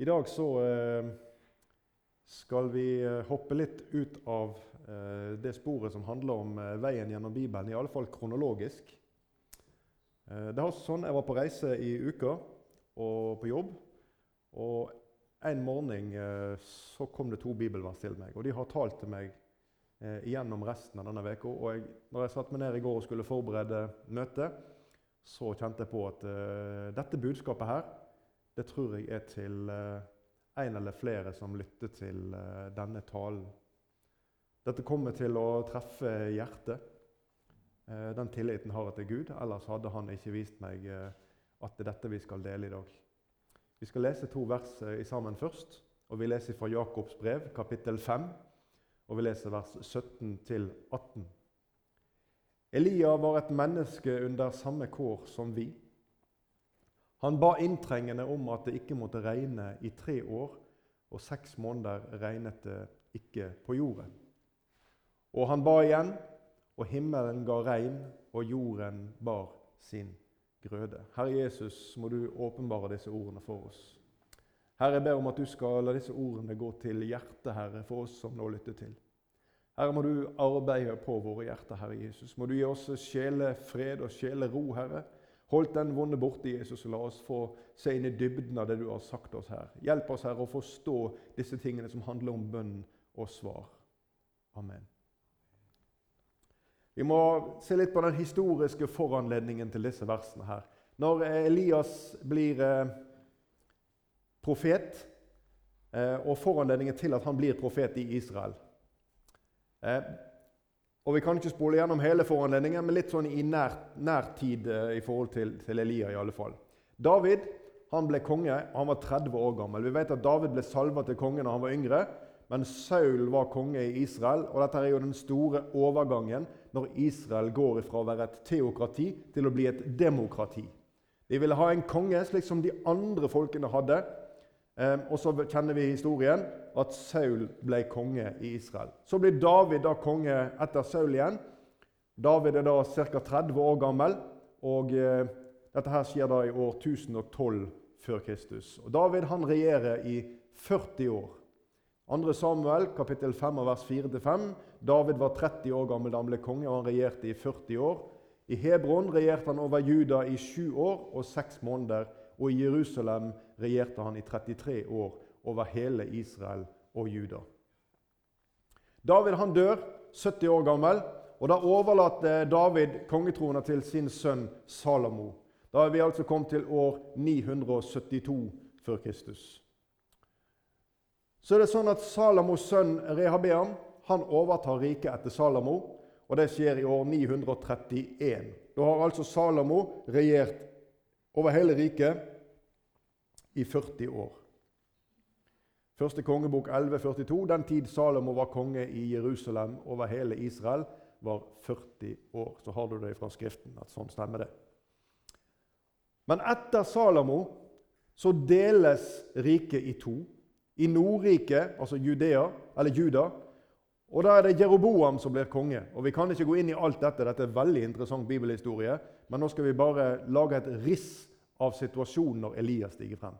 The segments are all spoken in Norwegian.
I dag så eh, skal vi eh, hoppe litt ut av eh, det sporet som handler om veien gjennom Bibelen, i alle fall kronologisk. Det var sånn, Jeg var på reise i uka og på jobb. Og en morgen så kom det to bibelvers til meg, og de har talt til meg gjennom resten av denne uka. Og jeg, når jeg satte meg ned i går og skulle forberede møtet, så kjente jeg på at dette budskapet her det tror jeg er til eh, en eller flere som lytter til eh, denne talen. Dette kommer til å treffe hjertet. Eh, den tilliten har jeg til Gud. Ellers hadde han ikke vist meg at det er dette vi skal dele i dag. Vi skal lese to vers sammen først. og Vi leser fra Jakobs brev, kapittel 5, og vi leser vers 17 18. Elia var et menneske under samme kår som vi. Han ba inntrengende om at det ikke måtte regne i tre år, og seks måneder regnet det ikke på jorden. Og han ba igjen, og himmelen ga regn, og jorden bar sin grøde. Herre Jesus, må du åpenbare disse ordene for oss. Herre, jeg ber om at du skal la disse ordene gå til hjertet, Herre, for oss som nå lytter til. Herre, må du arbeide på våre hjerter, Herre Jesus. Må du gi oss sjelefred og sjelero, Herre. Hold den vonde borte, Jesus, og la oss få se inn i dybden av det du har sagt oss her. Hjelp oss, Herre, å forstå disse tingene som handler om bønn og svar. Amen. Vi må se litt på den historiske foranledningen til disse versene her. Når Elias blir eh, profet, eh, og foranledningen til at han blir profet i Israel eh, og Vi kan ikke spole gjennom hele foranledningen, men litt sånn i nær, nær tid eh, i forhold til, til, Elia. i alle fall. David han ble konge. Han var 30 år gammel. Vi vet at David ble salva til konge da han var yngre, men Saul var konge i Israel. og Dette er jo den store overgangen når Israel går fra å være et teokrati til å bli et demokrati. De ville ha en konge slik som de andre folkene hadde. Eh, og så kjenner vi historien at Saul ble konge i Israel. Så blir David da konge etter Saul igjen. David er da ca. 30 år gammel. og eh, Dette her skjer da i år 1012 før Kristus. Og David han regjerer i 40 år. 2. Samuel kapittel 5 vers 4-5. David var 30 år gammel da han ble konge, og han regjerte i 40 år. I Hebron regjerte han over Juda i sju år og seks måneder. Og i Jerusalem regjerte han i 33 år over hele Israel og Juda. David han dør 70 år gammel, og da overlater David kongetrona til sin sønn Salomo. Da er vi altså kommet til år 972 før Kristus. Så er det sånn at Salamos sønn Rehabeam han overtar riket etter Salomo, og det skjer i år 931. Da har altså Salomo regjert over hele riket i 40 år. Første kongebok 1142. Den tid Salomo var konge i Jerusalem over hele Israel, var 40 år. Så har du det fra Skriften at sånn stemmer det. Men etter Salomo så deles riket i to. I Nordriket, altså Judea, eller Juda, og da er det Jeroboam som blir konge. Og Vi kan ikke gå inn i alt dette, dette er veldig interessant bibelhistorie, men nå skal vi bare lage et riss av situasjonen når Elias stiger frem.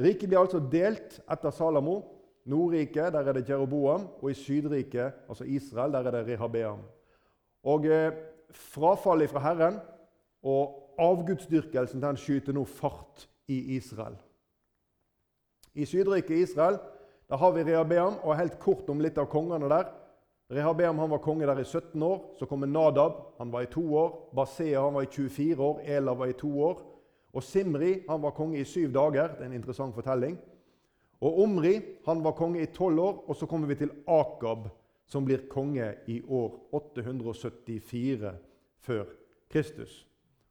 Riket blir altså delt etter Salamo. Nordriket, der er det Jeroboam, og i Sydriket, altså Israel, der er det Rehabeam. Og eh, Frafallet fra Herren og avgudsdyrkelsen den skyter nå fart i Israel. I Sydriket Israel der har vi Rehabeam, og helt kort om litt av kongene der. Rehabeam han var konge der i 17 år. Så kommer Nadab, han var i to år. Basea han var i 24 år. Ela var i to år. Og Simri han var konge i syv dager. Det er en interessant fortelling. Og Omri han var konge i tolv år. Og så kommer vi til Akab, som blir konge i år 874 før Kristus.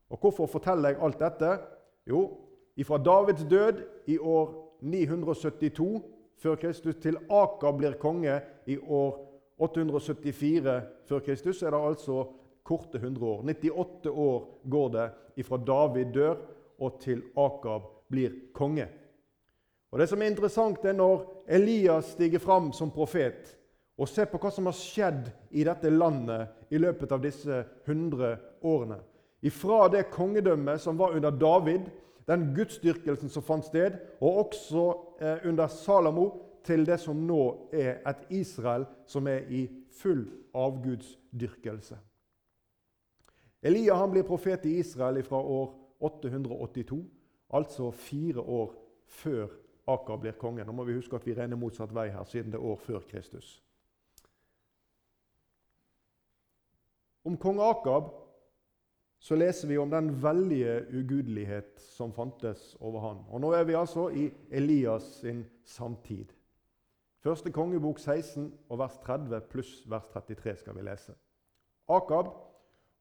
Og Hvorfor forteller jeg alt dette? Jo, ifra Davids død i år 972 før Kristus til Akab blir konge i år 874 før Kristus, er det altså korte 100 år. 98 år går det ifra David dør og til Akab blir konge. Og Det som er interessant, er når Elias stiger fram som profet og ser på hva som har skjedd i dette landet i løpet av disse 100 årene. Ifra det kongedømmet som var under David, den gudsdyrkelsen som fant sted, og også eh, under Salomo til det som nå er et Israel som er i full avgudsdyrkelse. Elia han blir profet i Israel fra år 882, altså fire år før Akar blir konge. Nå må vi huske at vi regner motsatt vei her, siden det er år før Kristus. Om kong Akab så leser vi om den veldige ugudelighet som fantes over han. Og Nå er vi altså i Elias sin samtid. Første kongebok 16 og vers 30 pluss vers 33 skal vi lese. Akab,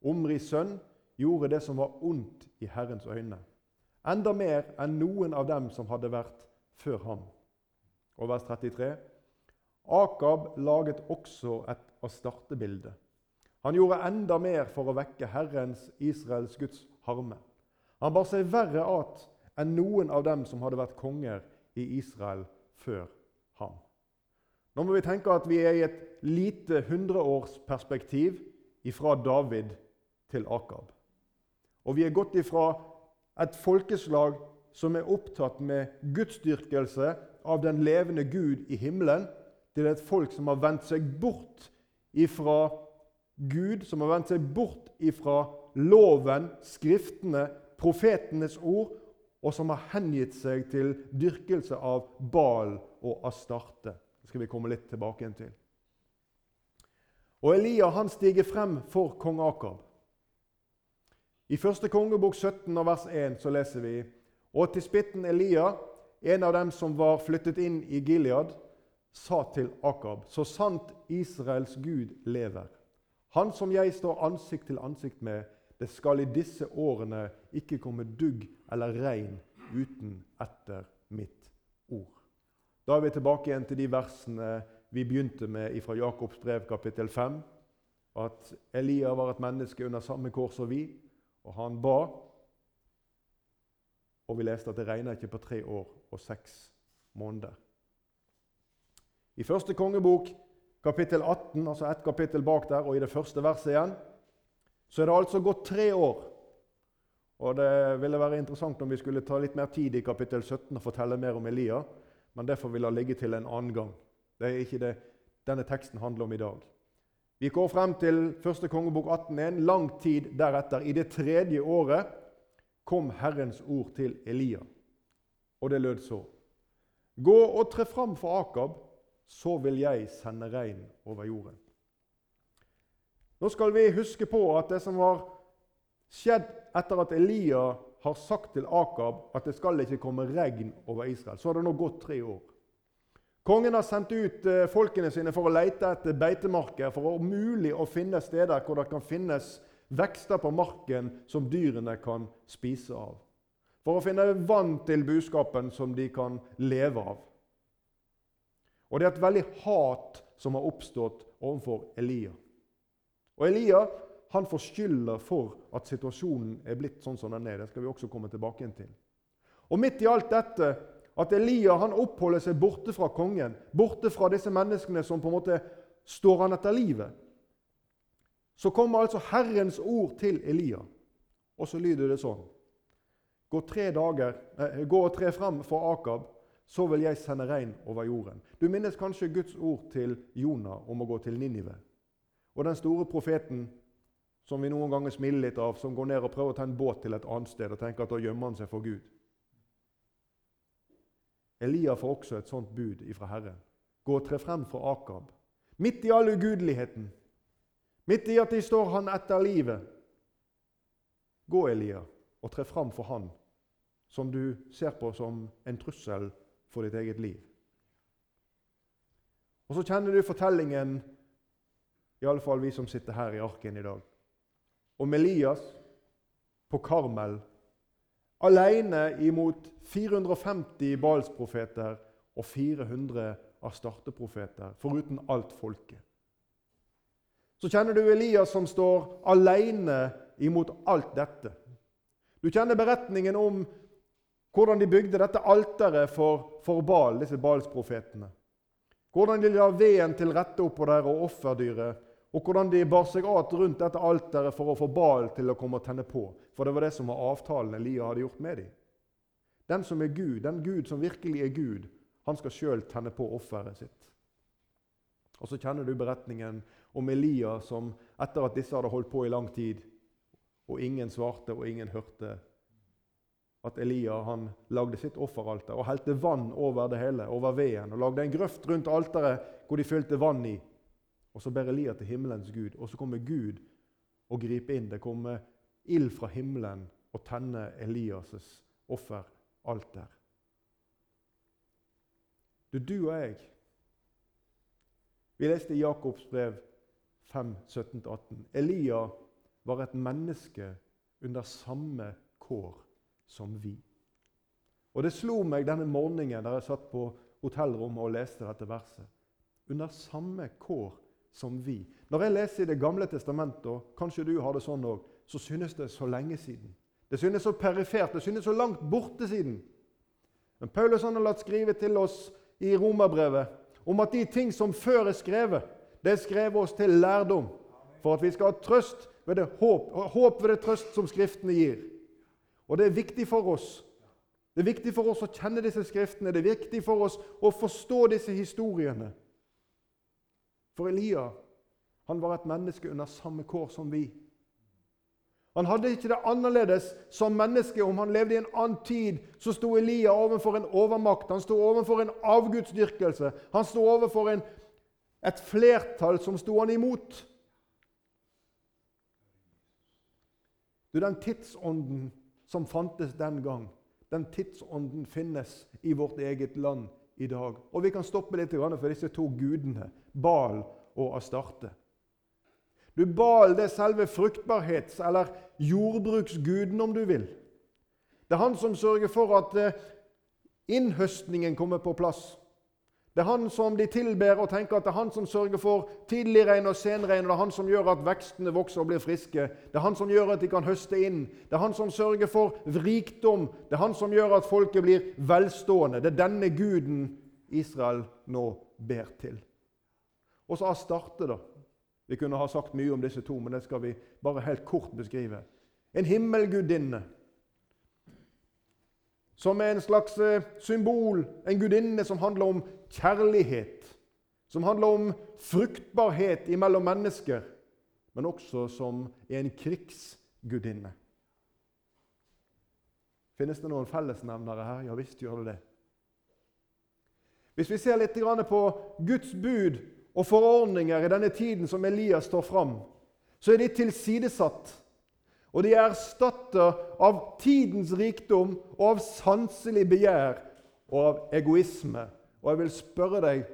Omris sønn, gjorde det som var ondt i Herrens øyne, enda mer enn noen av dem som hadde vært før ham. Og vers 33. Akab laget også et astartebilde han gjorde enda mer for å vekke Herrens, Israels Guds harme. Han bar seg verre at enn noen av dem som hadde vært konger i Israel før ham. Nå må vi tenke at vi er i et lite hundreårsperspektiv ifra David til Akab. Og vi er gått ifra et folkeslag som er opptatt med gudsdyrkelse av den levende Gud i himmelen, til et folk som har vendt seg bort ifra Gud som har vendt seg bort ifra loven, skriftene, profetenes ord, og som har hengitt seg til dyrkelse av Baal og Astarte. Det skal vi komme litt tilbake igjen til. Og Elia han stiger frem for kong Akab. I første kongebok 17 og vers 1 så leser vi Og til spitten Elia, en av dem som var flyttet inn i Gilead, sa til Akab, så sant Israels Gud lever. Han som jeg står ansikt til ansikt med, det skal i disse årene ikke komme dugg eller regn uten etter mitt ord. Da er vi tilbake igjen til de versene vi begynte med fra Jakobs brev kapittel 5. At Elia var et menneske under samme kår som vi, og han ba. Og vi leste at det regna ikke på tre år og seks måneder. I første kongebok kapittel 18, altså ett kapittel bak der, og i det første verset igjen, så er det altså gått tre år. Og Det ville være interessant om vi skulle ta litt mer tid i kapittel 17 og fortelle mer om Elia, men det får vi la ligge til en annen gang. Det er ikke det denne teksten handler om i dag. Vi går frem til første kongebok 18.1. Lang tid deretter, i det tredje året, kom Herrens ord til Elia. Og det lød så.: Gå og tre fram for Akab så vil jeg sende regn over jorden. Nå skal vi huske på at det som har skjedd etter at Elia har sagt til Akab at det skal ikke komme regn over Israel, så har det nå gått tre år. Kongen har sendt ut eh, folkene sine for å lete etter beitemarker, for å mulig å finne steder hvor det kan finnes vekster på marken som dyrene kan spise av. For å finne vann til buskapen som de kan leve av. Og det er et veldig hat som har oppstått overfor Elia. Og Elia han får skylda for at situasjonen er blitt sånn som den er. Det skal vi også komme tilbake til. Og midt i alt dette, at Elia han oppholder seg borte fra kongen, borte fra disse menneskene som på en måte står han etter livet, så kommer altså Herrens ord til Elia. Og så lyder det sånn Gå, tre dager, eh, gå tre frem for Akab så vil jeg sende regn over jorden. Du minnes kanskje Guds ord til Jonah om å gå til Ninive. Og den store profeten som vi noen ganger smiler litt av, som går ned og prøver å ta en båt til et annet sted og tenker at da gjemmer han seg for Gud. Elia får også et sånt bud ifra Herren. Gå og tre frem for Akab. Midt i all ugudeligheten, midt i at de står han etter livet. Gå, Elia, og tre frem for han som du ser på som en trussel for ditt eget liv. Og så kjenner du fortellingen, iallfall vi som sitter her i arken i dag, om Elias på Karmel, alene imot 450 Balsprofeter og 400 Astarte-profeter, foruten alt folket. Så kjenner du Elias som står alene imot alt dette. Du kjenner beretningen om hvordan de bygde dette alteret for, for Bal, disse Balsprofetene. Hvordan de la veden til rette oppå der og offerdyret. Og hvordan de bar seg at rundt dette alteret for å få Bal til å komme og tenne på. For det var det som var avtalen Elia hadde gjort med dem. Den som er Gud, den Gud som virkelig er Gud, han skal sjøl tenne på offeret sitt. Og Så kjenner du beretningen om Elia som etter at disse hadde holdt på i lang tid, og ingen svarte og ingen hørte, at Elia han lagde sitt offeralter og helte vann over det hele, over veden, og lagde en grøft rundt alteret hvor de fylte vann i. Og Så ber Elia til himmelens Gud, og så kommer Gud og griper inn. Det kommer ild fra himmelen og tenner Elias' offeralter. Du, du og jeg Vi leste i Jakobs brev 5, 17-18. Elia var et menneske under samme kår som vi. Og Det slo meg denne morgenen da jeg satt på hotellrommet og leste dette verset. Under samme kår som vi. Når jeg leser i Det gamle testamentet, og kanskje du har det sånn òg, så synes det så lenge siden. Det synes så perifert, det synes så langt borte siden. Men Paulus han har latt skrive til oss i romerbrevet om at de ting som før er skrevet, det er skrevet oss til lærdom, for at vi skal ha trøst ved det håp, håp ved det trøst som Skriftene gir. Og det er viktig for oss. Det er viktig for oss å kjenne disse skriftene, det er viktig for oss å forstå disse historiene. For Elia han var et menneske under samme kår som vi. Han hadde ikke det annerledes som menneske. Om han levde i en annen tid, så sto Elia overfor en overmakt. Han sto overfor en avgudsdyrkelse. Han sto overfor en, et flertall som sto han imot. Du, Den tidsånden som fantes den gang, den tidsånden finnes i vårt eget land i dag. Og vi kan stoppe litt for disse to gudene, Bal og Astarte. Du, Bal det er selve fruktbarhets- eller jordbruksguden, om du vil. Det er han som sørger for at eh, innhøstningen kommer på plass. Det er han som de tilber og tenker at det er han som sørger for tidlig regn og senregn. Det er han som gjør at vekstene vokser og blir friske. Det er han som gjør at de kan høste inn. Det er han som sørger for rikdom. Det er han som gjør at folket blir velstående. Det er denne guden Israel nå ber til. Og så Astarte, da. Vi kunne ha sagt mye om disse to, men det skal vi bare helt kort beskrive. En himmelgudinne som er en slags eh, symbol, en gudinne som handler om kjærlighet, som handler om fruktbarhet imellom mennesker, men også som er en krigsgudinne. Finnes det noen fellesnevnere her? Ja visst gjør det det. Hvis vi ser litt på Guds bud og forordninger i denne tiden som Elias står fram, så er de tilsidesatt. Og de er erstatta av tidens rikdom og av sanselig begjær og av egoisme. Og jeg vil spørre deg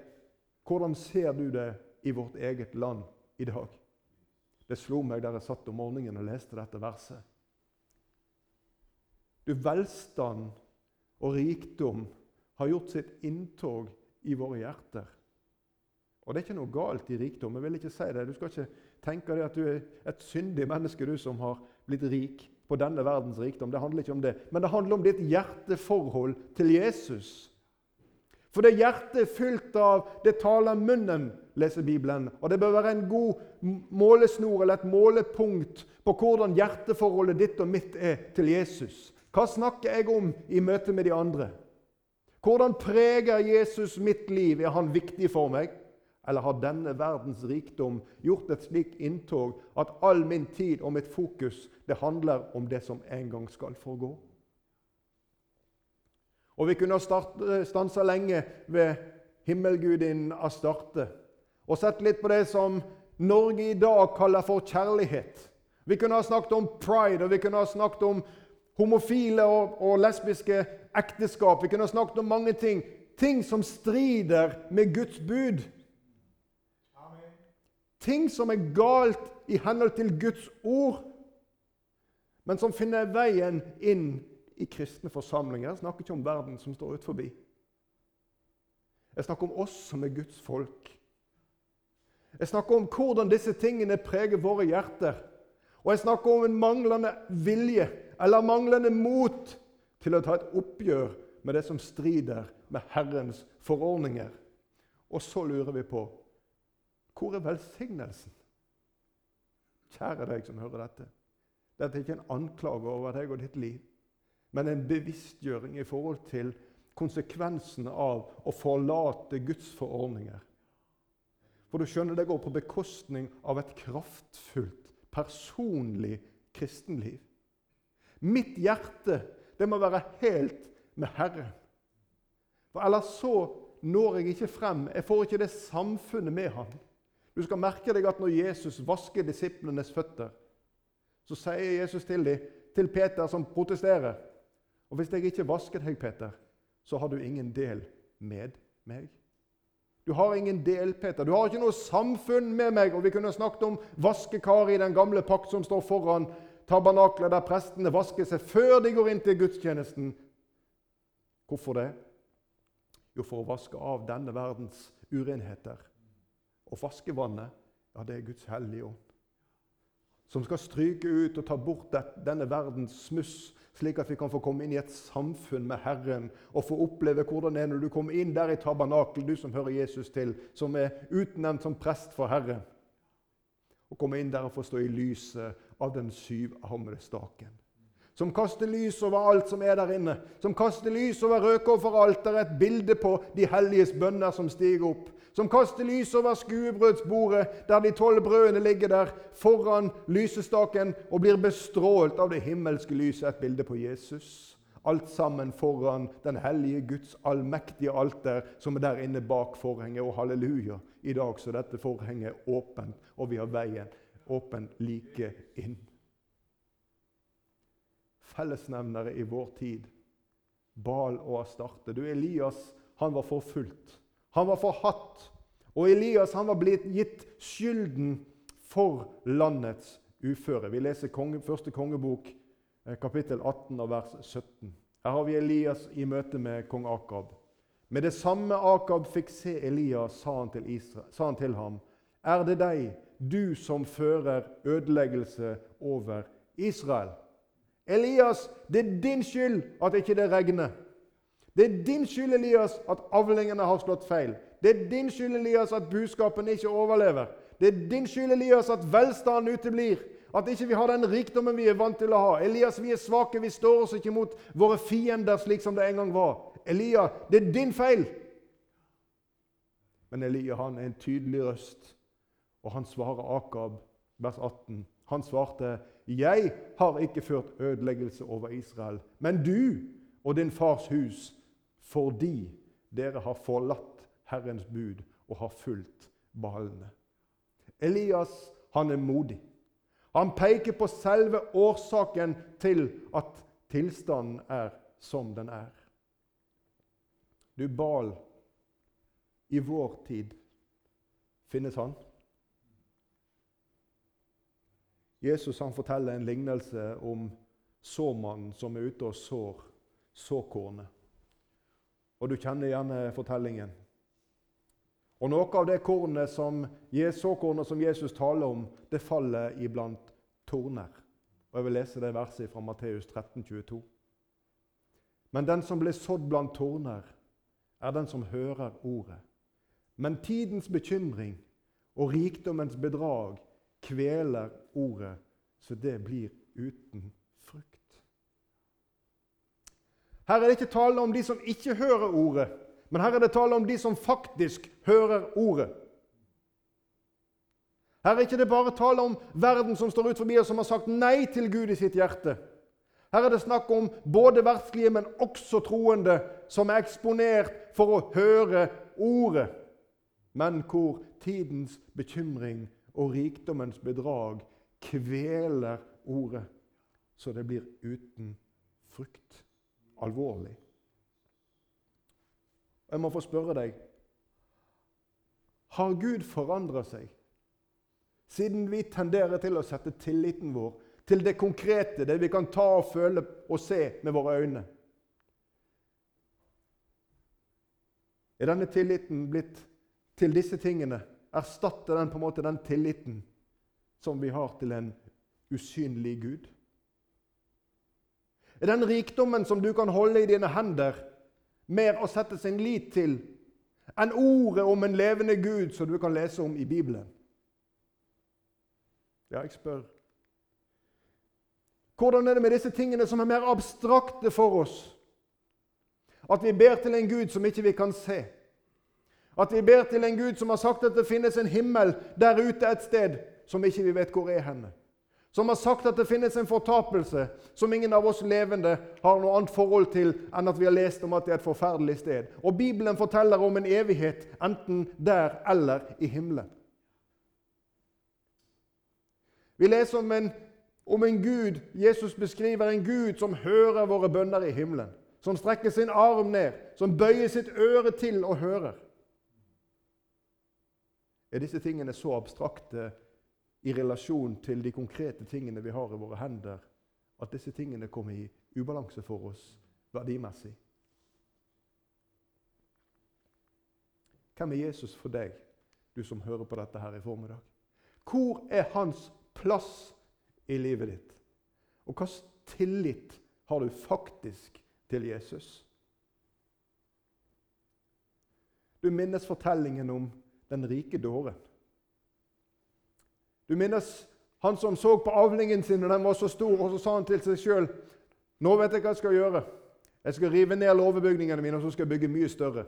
hvordan ser du det i vårt eget land i dag? Det slo meg der jeg satt om morgenen og leste dette verset. Du, Velstand og rikdom har gjort sitt inntog i våre hjerter. Og det er ikke noe galt i rikdom. jeg vil ikke si det. Du skal ikke tenke deg at du er et syndig menneske du som har blitt rik på denne verdens rikdom. Det handler ikke om det. Men det handler om ditt hjerteforhold til Jesus. For det hjertet er fylt av det taler munnen, leser Bibelen. Og det bør være en god målesnor eller et målepunkt på hvordan hjerteforholdet ditt og mitt er til Jesus. Hva snakker jeg om i møte med de andre? Hvordan preger Jesus mitt liv? Er han viktig for meg? Eller har denne verdens rikdom gjort et slikt inntog at all min tid og mitt fokus det handler om det som en gang skal forgå? Og Vi kunne ha stansa lenge ved himmelgudinnen Astarte og sett litt på det som Norge i dag kaller for kjærlighet. Vi kunne ha snakket om pride, og vi kunne ha snakket om homofile og, og lesbiske ekteskap. Vi kunne ha snakket om mange ting. Ting som strider med Guds bud. Ting som er galt i henhold til Guds ord, men som finner veien inn i kristne forsamlinger. Jeg snakker ikke om verden som står ut forbi. Jeg snakker om oss som er Guds folk. Jeg snakker om hvordan disse tingene preger våre hjerter. Og jeg snakker om en manglende vilje eller manglende mot til å ta et oppgjør med det som strider med Herrens forordninger. Og så lurer vi på hvor er velsignelsen? Kjære deg som hører dette. Dette er ikke en anklage over deg og ditt liv. men en bevisstgjøring i forhold til konsekvensene av å forlate Guds forordninger. For du skjønner, det går på bekostning av et kraftfullt, personlig kristenliv. Mitt hjerte det må være helt med Herren. For Ellers så når jeg ikke frem. Jeg får ikke det samfunnet med ham. Du skal merke deg at når Jesus vasker disiplenes føtter, så sier Jesus til, dem, til Peter, som protesterer Og hvis jeg ikke vasker deg, Peter, så har du ingen del med meg. Du har ingen del, Peter. Du har ikke noe samfunn med meg. Og Vi kunne snakket om vaskekaret i den gamle pakt som står foran tabernaklet, der prestene vasker seg før de går inn til gudstjenesten. Hvorfor det? Jo, for å vaske av denne verdens urenheter. Og vaskevannet, ja, det er Guds hellige ånd. Som skal stryke ut og ta bort denne verdens smuss slik at vi kan få komme inn i et samfunn med Herren og få oppleve hvordan det er når du kommer inn der i tabernakel, du som hører Jesus til, som er utnevnt som prest for Herren. Og komme inn der og få stå i lyset av den syvarmede staken. Som kaster lys over alt som er der inne. Som kaster lys over røkofferalteret, et bilde på de helliges bønner som stiger opp som kaster lys over skuebrødsbordet, der de tolv brødene ligger der foran lysestaken og blir bestrålt av det himmelske lyset. Et bilde på Jesus. Alt sammen foran den hellige Guds allmektige alter, som er der inne bak forhenget. Og halleluja, i dag så dette forhenget åpent, og vi har veien åpen like inn. Fellesnevnere i vår tid. Bal og Astarte. Du, Elias, han var forfulgt. Han var forhatt, og Elias han var blitt gitt skylden for landets uføre. Vi leser konge, første kongebok, eh, kapittel 18, vers 17. Her har vi Elias i møte med kong Akab. Med det samme Akab fikk se Elias, sa han til, Israel, sa han til ham, er det deg, du som fører ødeleggelse over Israel? Elias, det er din skyld at ikke det regner. Det er din skyld, Elias, at avlingene har slått feil. Det er din skyld, Elias, at budskapen ikke overlever. Det er din skyld, Elias, at velstanden uteblir. At ikke vi har den rikdommen vi er vant til å ha. Elias, vi er svake. Vi står oss ikke mot våre fiender slik som det en gang var. Elia, det er din feil. Men Elia han er en tydelig røst, og han svarer Akab, vers 18. Han svarte, 'Jeg har ikke ført ødeleggelse over Israel.' 'Men du og din fars hus fordi dere har forlatt Herrens bud og har fulgt ballene. Elias han er modig. Han peker på selve årsaken til at tilstanden er som den er. Du, Bal i vår tid finnes han? Jesus han forteller en lignelse om såmannen som er ute og sår såkornet. Og du kjenner gjerne fortellingen. Og Noe av det kornet som, såkornet som Jesus taler om, det faller iblant torner. Og Jeg vil lese det verset fra Matteus 13, 22. Men den som blir sådd blant torner, er den som hører ordet. Men tidens bekymring og rikdommens bedrag kveler ordet, så det blir uten Her er det ikke tale om de som ikke hører ordet, men her er det tale om de som faktisk hører ordet. Her er ikke det bare tale om verden som står ut forbi og som har sagt nei til Gud i sitt hjerte. Her er det snakk om både verdslige, men også troende som er eksponert for å høre ordet, men hvor tidens bekymring og rikdommens bedrag kveler ordet, så det blir uten frukt alvorlig. Jeg må få spørre deg Har Gud forandra seg siden vi tenderer til å sette tilliten vår til det konkrete, det vi kan ta og føle og se med våre øyne? Er denne tilliten blitt til disse tingene? Erstatter den på en måte den tilliten som vi har til en usynlig Gud? Er den rikdommen som du kan holde i dine hender, mer å sette sin lit til enn ordet om en levende Gud som du kan lese om i Bibelen? Ja, jeg spør. Hvordan er det med disse tingene som er mer abstrakte for oss? At vi ber til en Gud som ikke vi kan se. At vi ber til en Gud som har sagt at det finnes en himmel der ute et sted som ikke vi vet hvor er henne. Som har sagt at det finnes en fortapelse som ingen av oss levende har noe annet forhold til enn at vi har lest om at det er et forferdelig sted. Og Bibelen forteller om en evighet enten der eller i himmelen. Vi leser om en, om en Gud Jesus beskriver en Gud som hører våre bønner i himmelen. Som strekker sin arm ned, som bøyer sitt øre til og hører. Er disse tingene så abstrakte i relasjon til de konkrete tingene vi har i våre hender, at disse tingene kommer i ubalanse for oss verdimessig? Hvem er Jesus for deg, du som hører på dette her i formiddag? Hvor er hans plass i livet ditt? Og hvilken tillit har du faktisk til Jesus? Du minnes fortellingen om den rike dåren. Du minnes han som så på avlingen sin, og den var så stor, og så sa han til seg sjøl Nå vet jeg hva jeg skal gjøre. Jeg skal rive ned låvebygningene mine, og så skal jeg bygge mye større.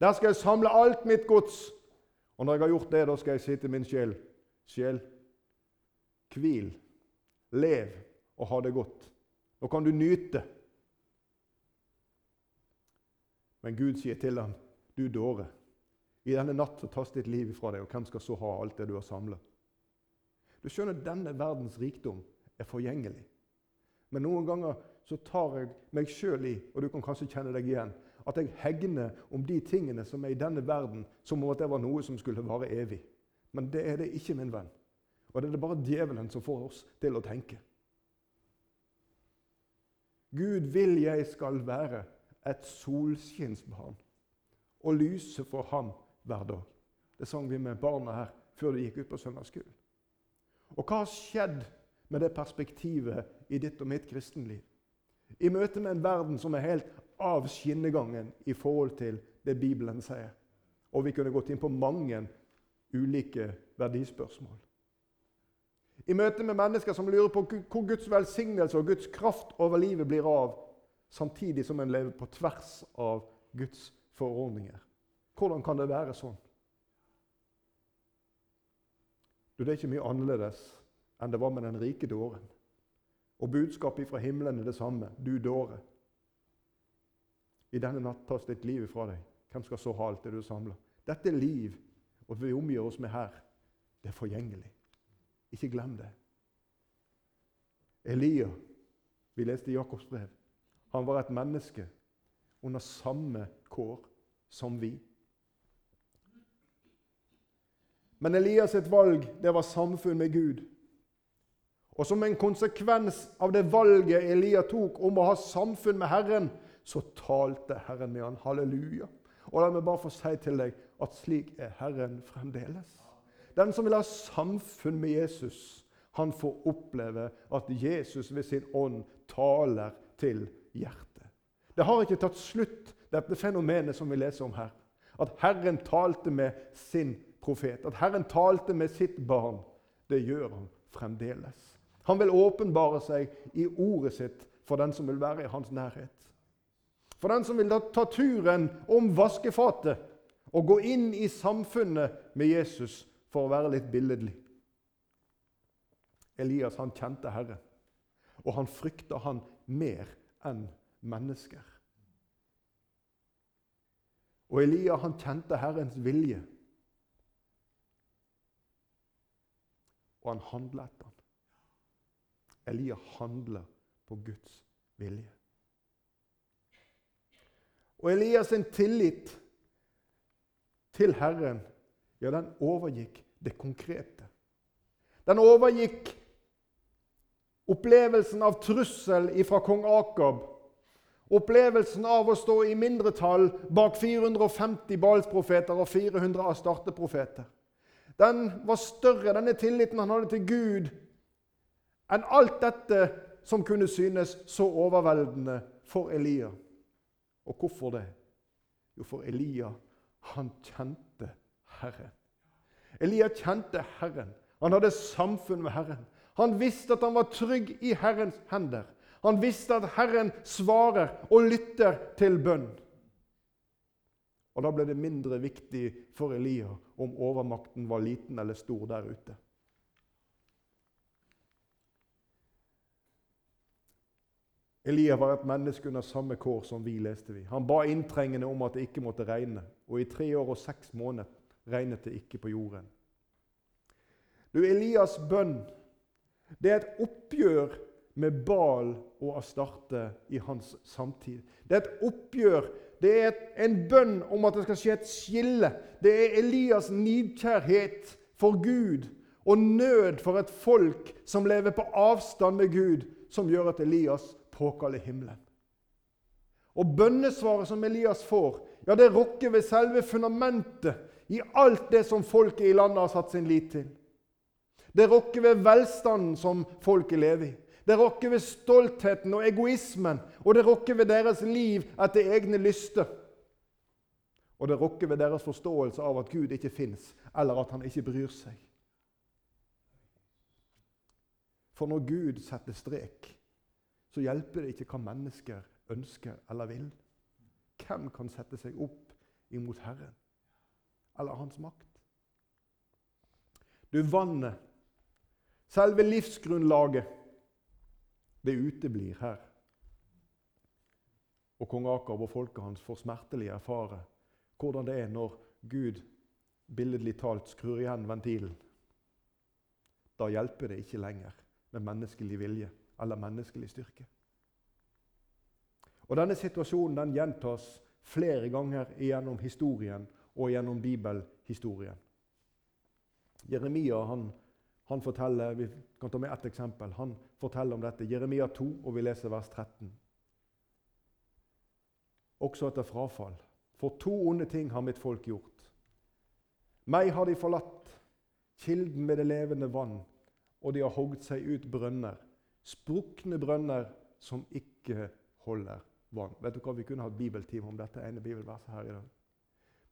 Der skal jeg samle alt mitt gods. Og når jeg har gjort det, da skal jeg si til min sjel Sjel, hvil, lev og ha det godt. Nå kan du nyte. Men Gud sier til ham, du dåre, i denne natt så tas ditt liv ifra deg, og hvem skal så ha alt det du har samla? Du skjønner, denne verdens rikdom er forgjengelig. Men noen ganger så tar jeg meg sjøl i, og du kan kanskje kjenne deg igjen, at jeg hegner om de tingene som er i denne verden, som om at det var noe som skulle vare evig. Men det er det ikke, min venn. Og det er det bare djevelen som får oss til å tenke. Gud vil jeg skal være et solskinnsbarn og lyse for ham hver dag. Det sang vi med barna her før de gikk ut på søndagsskolen. Og hva har skjedd med det perspektivet i ditt og mitt kristenliv? I møte med en verden som er helt av skinnegangen i forhold til det Bibelen sier. Og vi kunne gått inn på mange ulike verdispørsmål. I møte med mennesker som lurer på hvor Guds velsignelse og Guds kraft over livet blir av, samtidig som en lever på tvers av Guds forordninger. Hvordan kan det være sånn? Du, Det er ikke mye annerledes enn det var med den rike dåren. Og budskapet fra himmelen er det samme. Du dåre. I denne natt tas ditt liv ifra deg. Hvem skal så ha alt det du samler? Dette er liv, og vi omgir oss med her. Det er forgjengelig. Ikke glem det. Elia, vi leste i Jakobs brev, han var et menneske under samme kår som vi. Men Elias sitt valg det var samfunn med Gud. Og Som en konsekvens av det valget Elia tok om å ha samfunn med Herren, så talte Herren med han. Halleluja. Og La meg bare få si til deg at slik er Herren fremdeles. Den som vil ha samfunn med Jesus, han får oppleve at Jesus ved sin ånd taler til hjertet. Det har ikke tatt slutt, dette fenomenet som vi leser om her. At Herren talte med sin profet. At Herren talte med sitt barn. Det gjør han fremdeles. Han vil åpenbare seg i ordet sitt for den som vil være i hans nærhet. For den som vil ta turen om vaskefatet og gå inn i samfunnet med Jesus for å være litt billedlig. Elias han kjente Herren, og han frykta han mer enn mennesker. Og Elia han kjente Herrens vilje. Og han handler etter den. Elia handler på Guds vilje. Og Elias' sin tillit til Herren, ja, den overgikk det konkrete. Den overgikk opplevelsen av trussel fra kong Akab. Opplevelsen av å stå i mindretall bak 450 Balsprofeter og 400 Astarte-profeter den var større, denne tilliten han hadde til Gud, enn alt dette som kunne synes så overveldende for Elia. Og hvorfor det? Jo, for Elia, han kjente Herren. Elia kjente Herren. Han hadde samfunn med Herren. Han visste at han var trygg i Herrens hender. Han visste at Herren svarer og lytter til bønn. Og Da ble det mindre viktig for Elia om overmakten var liten eller stor der ute. Elia var et menneske under samme kår som vi, leste vi. Han ba inntrengende om at det ikke måtte regne, og i tre år og seks måneder regnet det ikke på jorden. Du, Elias' bønn det er et oppgjør med Bal og Astarte i hans samtid. Det er et oppgjør, det er en bønn om at det skal skje et skille. Det er Elias' nidkjærhet for Gud og nød for et folk som lever på avstand med Gud, som gjør at Elias påkaller himmelen. Og bønnesvaret som Elias får, ja, det rokker ved selve fundamentet i alt det som folket i landet har satt sin lit til. Det rokker ved velstanden som folket lever i. Det rokker ved stoltheten og egoismen, og det rokker ved deres liv etter egne lyster. Og det rokker ved deres forståelse av at Gud ikke fins, eller at han ikke bryr seg. For når Gud setter strek, så hjelper det ikke hva mennesker ønsker eller vil. Hvem kan sette seg opp imot Herren eller Hans makt? Du, vannet, selve livsgrunnlaget, det uteblir her. Og kong Akab og folket hans får smertelig erfare hvordan det er når Gud billedlig talt skrur igjen ventilen. Da hjelper det ikke lenger med menneskelig vilje eller menneskelig styrke. Og Denne situasjonen den gjentas flere ganger gjennom historien og gjennom bibelhistorien. Jeremia han, han forteller, Vi kan ta med ett eksempel. Han forteller om dette. Jeremia 2, og vi leser vers 13. Også etter frafall. For to onde ting har mitt folk gjort. Meg har de forlatt, kilden med det levende vann, og de har hogd seg ut brønner Sprukne brønner som ikke holder vann. Vet du hva, Vi kunne hatt bibeltime om dette ene bibelverset her i dag.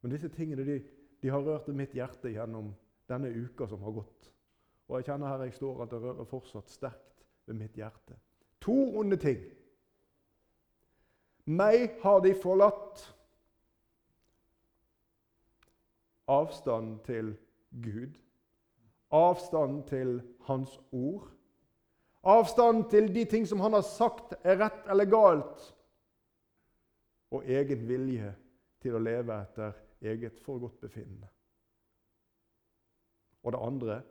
Men disse tingene de, de har rørt mitt hjerte gjennom denne uka som har gått. Og jeg kjenner her jeg står at det rører fortsatt sterkt ved mitt hjerte. To onde ting. Meg har de forlatt. Avstand til Gud. Avstand til Hans ord. Avstand til de ting som han har sagt er rett eller galt. Og egen vilje til å leve etter eget forgodtbefinnende. Og det andre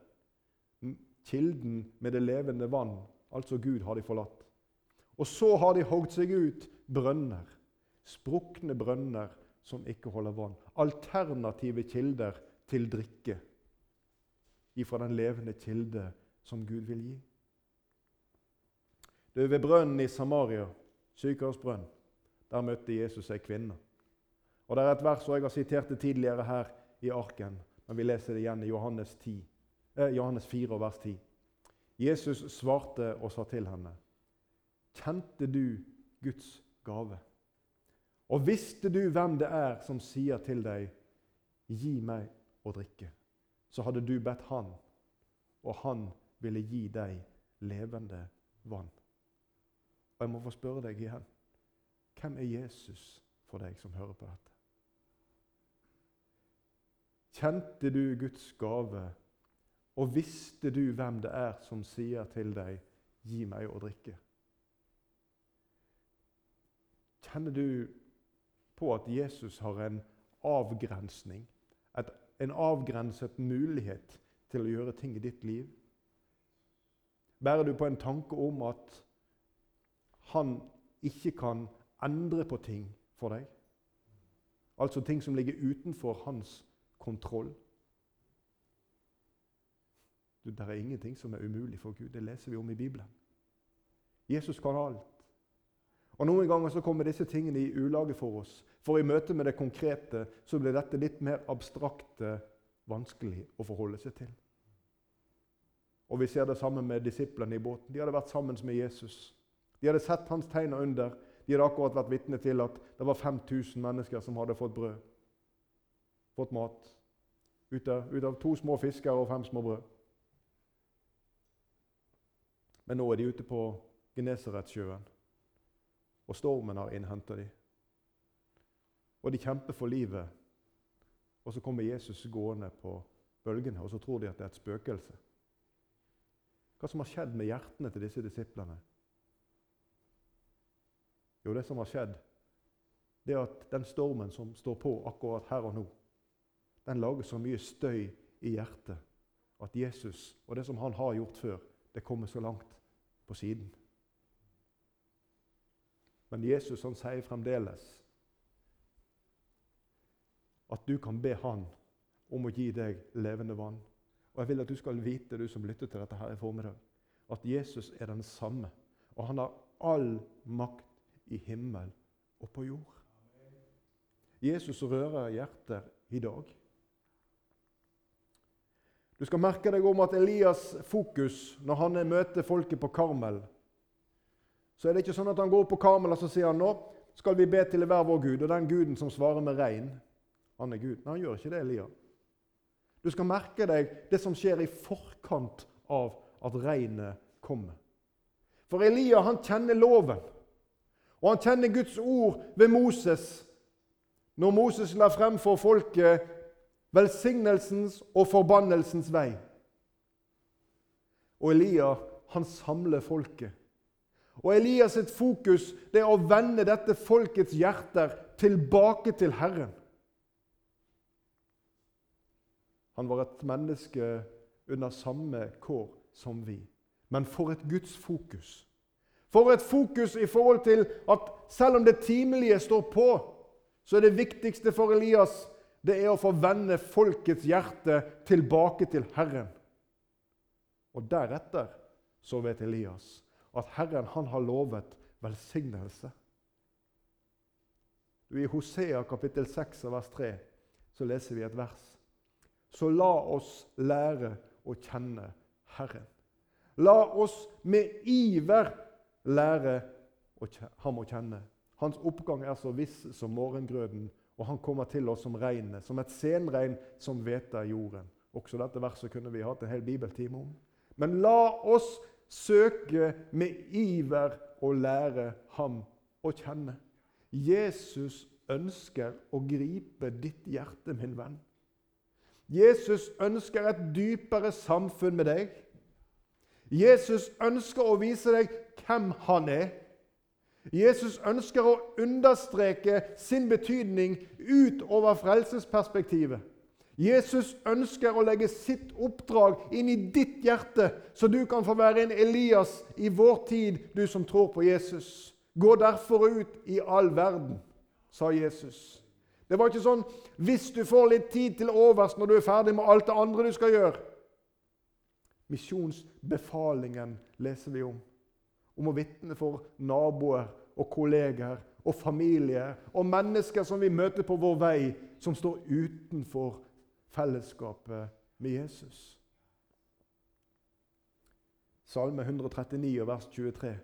kilden med det levende vann, altså Gud, har de forlatt. Og så har de hogd seg ut brønner, sprukne brønner som ikke holder vann. Alternative kilder til drikke ifra den levende kilde som Gud vil gi. Det er Ved brønnen i Samaria, sykehursbrønn, der møtte Jesus ei kvinne. Og Det er et vers som jeg har sitert tidligere her i arken, men vi leser det igjen i Johannes, 10, eh, Johannes 4, vers 10. Jesus svarte og sa til henne, Kjente du Guds gave? Og visste du hvem det er som sier til deg, Gi meg å drikke? Så hadde du bedt Han, og Han ville gi deg levende vann. Og jeg må få spørre deg igjen hvem er Jesus for deg som hører på dette? Kjente du Guds gave, og visste du hvem det er som sier til deg 'gi meg å drikke'? Kjenner du på at Jesus har en avgrensning, et, en avgrenset mulighet til å gjøre ting i ditt liv? Bærer du på en tanke om at han ikke kan endre på ting for deg. Altså ting som ligger utenfor hans kontroll. Du, det er ingenting som er umulig for Gud. Det leser vi om i Bibelen. Jesus kan alt. Og Noen ganger så kommer disse tingene i ulage for oss. For i møte med det konkrete så blir dette litt mer abstrakte, vanskelig å forholde seg til. Og Vi ser det samme med disiplene i båten. De hadde vært sammen med Jesus. De hadde sett hans tegn under. De hadde akkurat vært vitne til at det var 5000 mennesker som hadde fått brød. Fått mat. Ut av, ut av to små fisker og fem små brød. Men nå er de ute på Genesaretsjøen, og stormen har innhenta dem. Og de kjemper for livet. Og så kommer Jesus gående på bølgene, og så tror de at det er et spøkelse. Hva som har skjedd med hjertene til disse disiplene? Jo, det som har skjedd, det er at den stormen som står på akkurat her og nå, den lager så mye støy i hjertet at Jesus og det som han har gjort før, det kommer så langt på siden. Men Jesus han sier fremdeles at du kan be Han om å gi deg levende vann. Og Jeg vil at du skal vite, du som lytter til dette her i formiddag, at Jesus er den samme. Og han har all makt i himmel og på jord. Jesus rører hjerter i dag. Du skal merke deg om at Elias' fokus når han møter folket på Karmel Så er det ikke sånn at han går på Karmel og så sier han, nå skal vi be til hver vår Gud, og den guden som svarer med regn, han er Gud. Nei, han gjør ikke det, Elias. Du skal merke deg det som skjer i forkant av at regnet kommer. For Elia han kjenner loven, og han kjenner Guds ord ved Moses. Når Moses la frem for folket velsignelsens og forbannelsens vei. Og Elia han samler folket. Og Elias sitt fokus det er å vende dette folkets hjerter tilbake til Herren. Han var et menneske under samme kår som vi. Men for et Guds fokus! For et fokus i forhold til at selv om det timelige står på, så er det viktigste for Elias det er å få vende folkets hjerte tilbake til Herren. Og deretter så vet Elias at Herren han har lovet velsignelse. I Hosea kapittel 6 vers 3 så leser vi et vers så la oss lære å kjenne Herren. La oss med iver lære ham å kjenne. Hans oppgang er så viss som morgengrøden, og han kommer til oss som regnet, som et senregn som hveter jorden. Også dette verset kunne vi hatt en hel bibeltime om. Men la oss søke med iver å lære ham å kjenne. Jesus ønsker å gripe ditt hjerte, min venn. Jesus ønsker et dypere samfunn med deg. Jesus ønsker å vise deg hvem han er. Jesus ønsker å understreke sin betydning utover frelsesperspektivet. Jesus ønsker å legge sitt oppdrag inn i ditt hjerte, så du kan få være en Elias i vår tid, du som tror på Jesus. Gå derfor ut i all verden, sa Jesus. Det var ikke sånn hvis du får litt tid til overs når du er ferdig med alt det andre du skal gjøre. Misjonsbefalingen leser vi om. Om å vitne for naboer og kolleger og familier og mennesker som vi møter på vår vei, som står utenfor fellesskapet med Jesus. Salme 139, vers 23.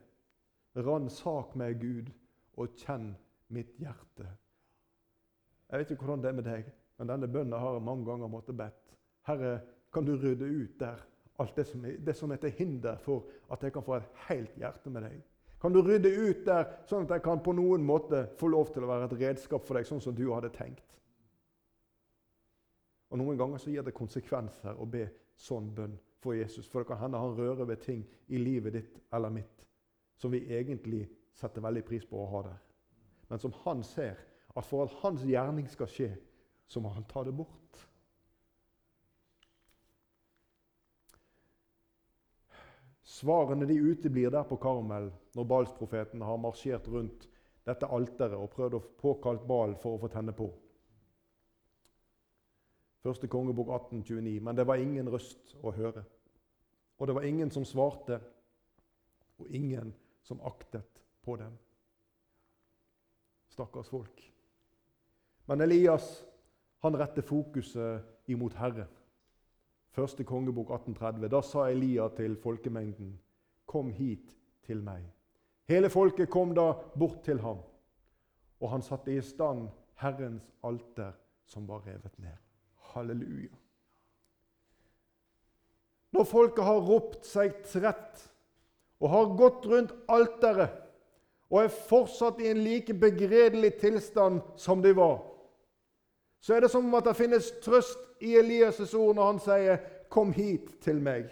Ransak meg, Gud, og kjenn mitt hjerte. Jeg vet ikke hvordan det er med deg, men denne bønnen har jeg mange ganger måttet bedt. Herre, kan du rydde ut der alt det som, er, det som er til hinder for at jeg kan få et helt hjerte med deg? Kan du rydde ut der, sånn at jeg kan på noen måte få lov til å være et redskap for deg, sånn som du hadde tenkt? Og Noen ganger så gir det konsekvenser å be sånn bønn for Jesus. For det kan hende han rører ved ting i livet ditt eller mitt som vi egentlig setter veldig pris på å ha der. Men som han ser at for at hans gjerning skal skje, så må han ta det bort. Svarene de uteblir der på Karmel når Balsprofeten har marsjert rundt dette alteret og prøvd å påkalle Bal for å få tenne på. Første kongebok 1829. Men det var ingen røst å høre. Og det var ingen som svarte, og ingen som aktet på dem. Stakkars folk. Men Elias han retter fokuset imot Herren. Første kongebok 1830. Da sa Elia til folkemengden, 'Kom hit til meg.' Hele folket kom da bort til ham, og han satte i stand Herrens alter, som var revet ned. Halleluja. Når folket har ropt seg trett og har gått rundt alteret og er fortsatt i en like begredelig tilstand som de var, så er det som om at det finnes trøst i Elias' ord når han sier 'Kom hit til meg'.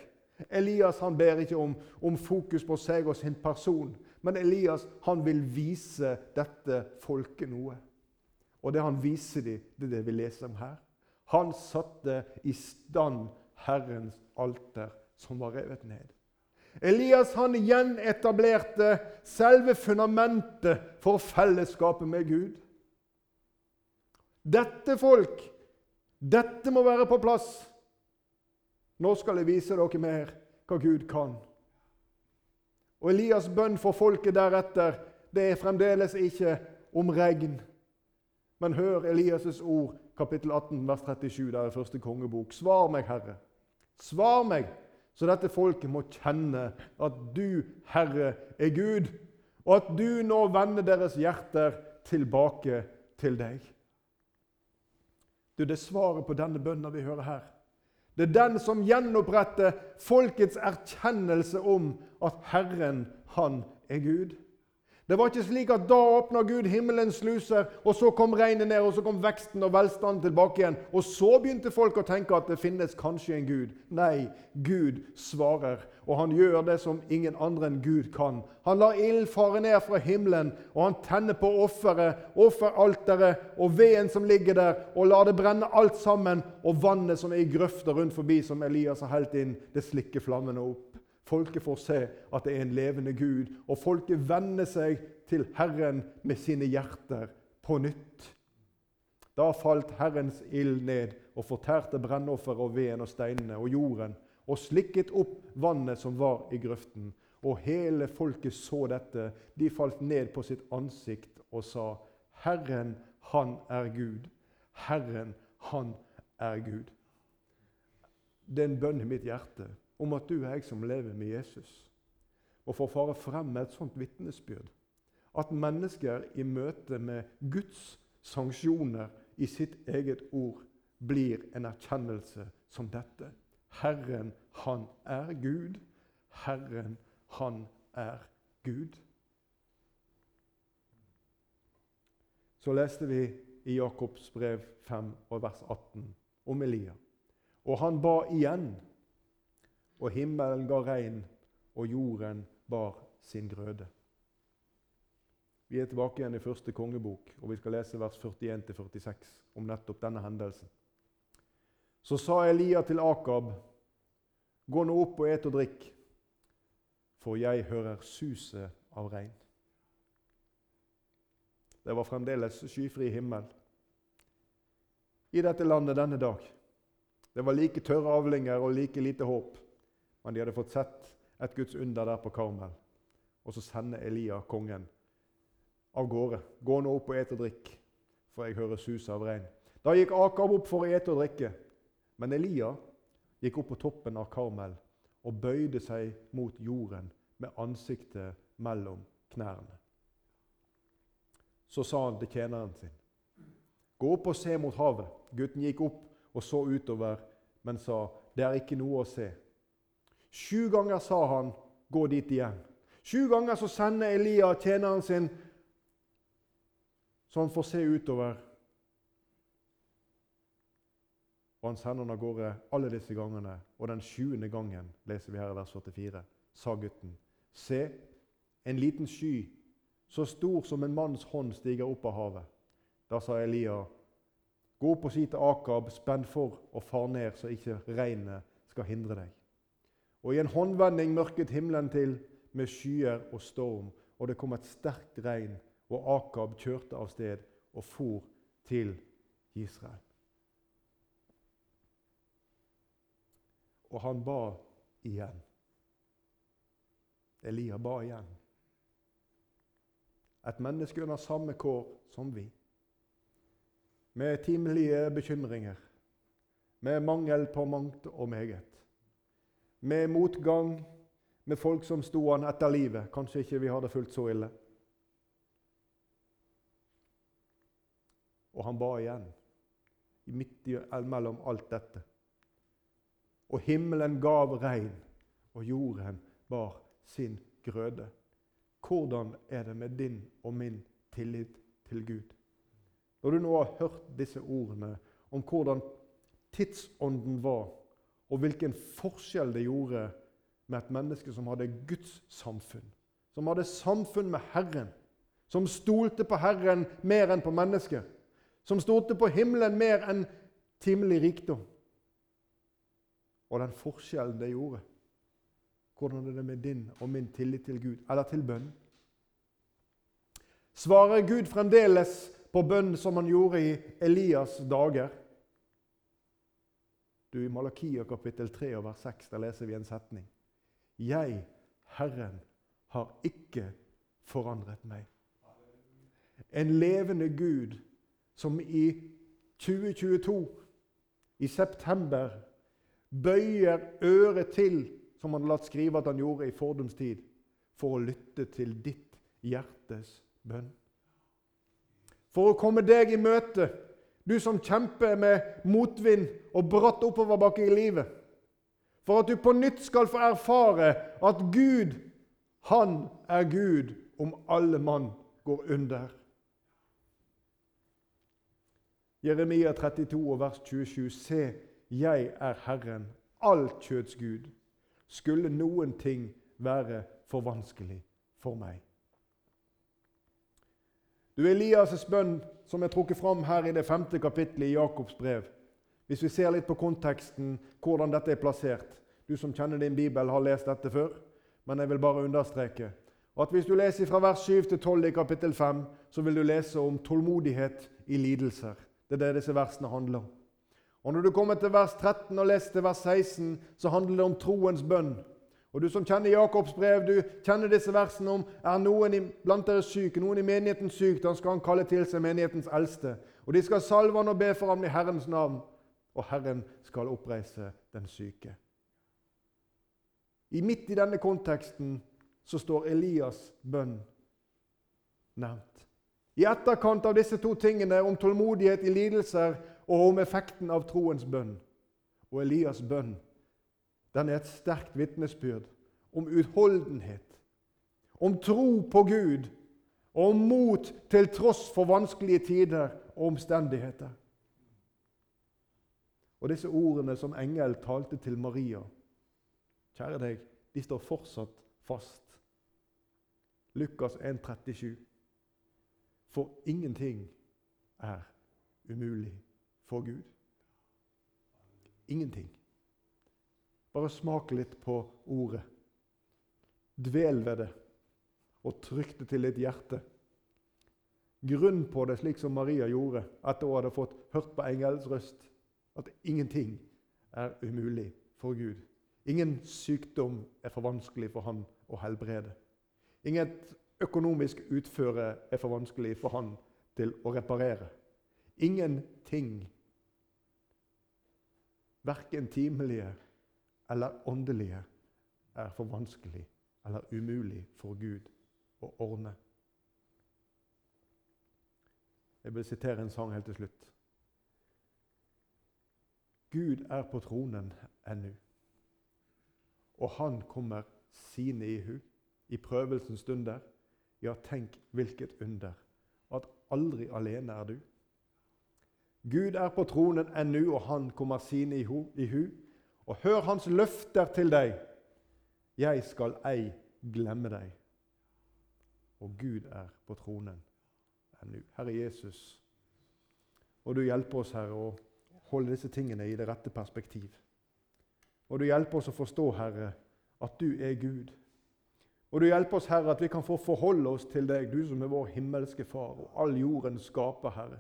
Elias han ber ikke om, om fokus på seg og sin person, men Elias han vil vise dette folket noe. Og det han viser dem, det er det vi leser om her. Han satte i stand Herrens alter, som var revet ned. Elias han gjenetablerte selve fundamentet for fellesskapet med Gud. Dette folk, dette må være på plass. Nå skal jeg vise dere mer hva Gud kan. Og Elias' bønn for folket deretter det er fremdeles ikke om regn. Men hør Elias' ord, kapittel 18, vers 37, der er første kongebok. Svar meg, Herre. Svar meg, så dette folket må kjenne at du, Herre, er Gud, og at du nå vender deres hjerter tilbake til deg. Du, Det er svaret på denne bønnen vi hører her. Det er den som gjenoppretter folkets erkjennelse om at Herren, han er Gud. Det var ikke slik at da åpna Gud himmelens sluser, og så kom regnet ned, og så kom veksten og velstanden tilbake igjen. Og så begynte folk å tenke at det finnes kanskje en Gud. Nei, Gud svarer, og han gjør det som ingen andre enn Gud kan. Han lar ild fare ned fra himmelen, og han tenner på offeret, offeralteret og veden som ligger der, og lar det brenne alt sammen, og vannet som er i grøfter rundt forbi, som Elias har helt inn, det slikker flammene opp. Folket får se at det er en levende Gud, og folket vender seg til Herren med sine hjerter på nytt. Da falt Herrens ild ned og fortærte brennofferet og veden og steinene og jorden, og slikket opp vannet som var i grøften. Og hele folket så dette. De falt ned på sitt ansikt og sa, Herren, han er Gud. Herren, han er Gud. Det er en bønn i mitt hjerte om at du er jeg som lever med Jesus, Og for å fare frem med et sånt vitnesbyrd. At mennesker i møte med Guds sanksjoner i sitt eget ord blir en erkjennelse som dette. Herren, han er Gud. Herren, han er Gud. Så leste vi i Jakobs brev 5 og vers 18 om Elia. Og han ba igjen og himmelen ga regn, og jorden bar sin grøde. Vi er tilbake igjen i første kongebok, og vi skal lese vers 41-46 om nettopp denne hendelsen. Så sa Elia til Akab, gå nå opp og et og drikk, for jeg hører suset av regn. Det var fremdeles skyfri himmel i dette landet denne dag. Det var like tørre avlinger og like lite håp. Men de hadde fått sett et Guds under der på Karmel. Og så sender Elia kongen av gårde. Gå nå opp og et og drikk, for jeg hører suset av regn. Da gikk Akab opp for å ete og drikke. Men Elia gikk opp på toppen av Karmel og bøyde seg mot jorden med ansiktet mellom knærne. Så sa han til tjeneren sin, gå opp og se mot havet. Gutten gikk opp og så utover, men sa, det er ikke noe å se. Sju ganger sa han, 'Gå dit igjen'. Sju ganger så sender Elia tjeneren sin, så han får se utover. Og han sender han av gårde alle disse gangene. Og den sjuende gangen, leser vi her i vers 44, sa gutten, 'Se, en liten sky, så stor som en manns hånd, stiger opp av havet.' Da sa Elia, 'Gå opp og si til Akab, spenn for og far ned, så ikke regnet skal hindre deg.' Og i en håndvending mørket himmelen til med skyer og storm, og det kom et sterkt regn, og Akab kjørte av sted og for til Israel. Og han ba igjen. Elia ba igjen. Et menneske under samme kår som vi. Med timelige bekymringer, med mangel på mangt og meget med motgang, med folk som sto han etter livet. Kanskje ikke vi hadde fulgt så ille. Og han ba igjen, midt mellom alt dette. Og himmelen gav regn, og jorden bar sin grøde. Hvordan er det med din og min tillit til Gud? Når du nå har hørt disse ordene om hvordan tidsånden var, og hvilken forskjell det gjorde med et menneske som hadde Guds samfunn, som hadde samfunn med Herren, som stolte på Herren mer enn på mennesket, som stolte på himmelen mer enn timelig rikdom. Og den forskjellen det gjorde. Hvordan er det med din og min tillit til Gud, eller til bønn? Svarer Gud fremdeles på bønn som han gjorde i Elias' dager? Du, I Malakia kapittel 3 og vers 6 der leser vi en setning. Jeg, Herren, har ikke forandret meg. En levende Gud som i 2022, i september, bøyer øret til, som han latt skrive at han gjorde i fordums tid, for å lytte til ditt hjertes bønn. For å komme deg i møte, du som kjemper med motvind og bratt oppoverbakke i livet. For at du på nytt skal få erfare at Gud, han er Gud om alle mann går under. Jeremia 32, vers 27. Se, jeg er Herren, alt kjøds Gud. Skulle noen ting være for vanskelig for meg? Du, Elias' bønn, som er trukket fram her i det femte kapittelet i Jakobs brev. Hvis vi ser litt på konteksten, hvordan dette er plassert. Du som kjenner din bibel, har lest dette før, men jeg vil bare understreke at hvis du leser fra vers 7 til 12 i kapittel 5, så vil du lese om tålmodighet i lidelser. Det er det disse versene handler om. Og Når du kommer til vers 13 og leser til vers 16, så handler det om troens bønn. Og Du som kjenner Jakobs brev, du kjenner disse versene om er noen blant dere syk, noen i menigheten syk, da skal han kalle til seg menighetens eldste. Og De skal salve han og be for ham i Herrens navn, og Herren skal oppreise den syke. I Midt i denne konteksten så står Elias' bønn nevnt. I etterkant av disse to tingene, om tålmodighet i lidelser og om effekten av troens bønn. Og Elias' bønn den er et sterkt vitnesbyrd om utholdenhet, om tro på Gud og om mot til tross for vanskelige tider og omstendigheter. Og disse ordene som engel talte til Maria Kjære deg, de står fortsatt fast. Lukas 1,37. For ingenting er umulig for Gud. Ingenting. Bare smak litt på ordet. Dvel ved det, og trykk det til ditt hjerte. Grunn på det, slik som Maria gjorde etter hun hadde fått hørt på engelens røst, at ingenting er umulig for Gud. Ingen sykdom er for vanskelig for han å helbrede. Inget økonomisk utføre er for vanskelig for han til å reparere. Ingenting, verken timelige eller åndelige, er for vanskelig eller umulig for Gud å ordne. Jeg vil sitere en sang helt til slutt. Gud er på tronen ennå og han kommer sine i hu i prøvelsens stunder. Ja, tenk hvilket under, at aldri alene er du. Gud er på tronen ennå, og han kommer sine i hu, i hu. Og hør hans løfter til deg. Jeg skal ei glemme deg. Og Gud er på tronen ennå. Herre Jesus, og du hjelper oss, Herre, å holde disse tingene i det rette perspektiv. Og du hjelper oss å forstå, Herre, at du er Gud. Og du hjelper oss, Herre, at vi kan få forholde oss til deg, du som er vår himmelske Far og all jorden skaper, Herre.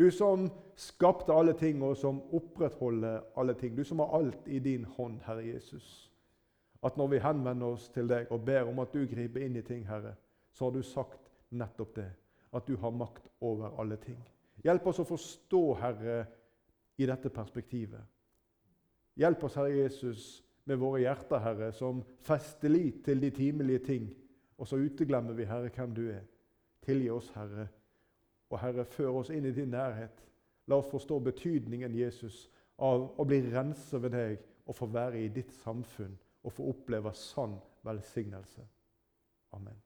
Du som skapte alle ting, og som opprettholder alle ting. Du som har alt i din hånd, Herre Jesus. At når vi henvender oss til deg og ber om at du griper inn i ting, Herre, så har du sagt nettopp det. At du har makt over alle ting. Hjelp oss å forstå, Herre, i dette perspektivet. Hjelp oss, Herre Jesus, med våre hjerter, Herre, som fester lit til de timelige ting. Og så uteglemmer vi, Herre, hvem du er. Tilgi oss, Herre. Og Herre, før oss inn i din nærhet. La oss forstå betydningen, Jesus, av å bli renset ved deg og få være i ditt samfunn og få oppleve sann velsignelse. Amen.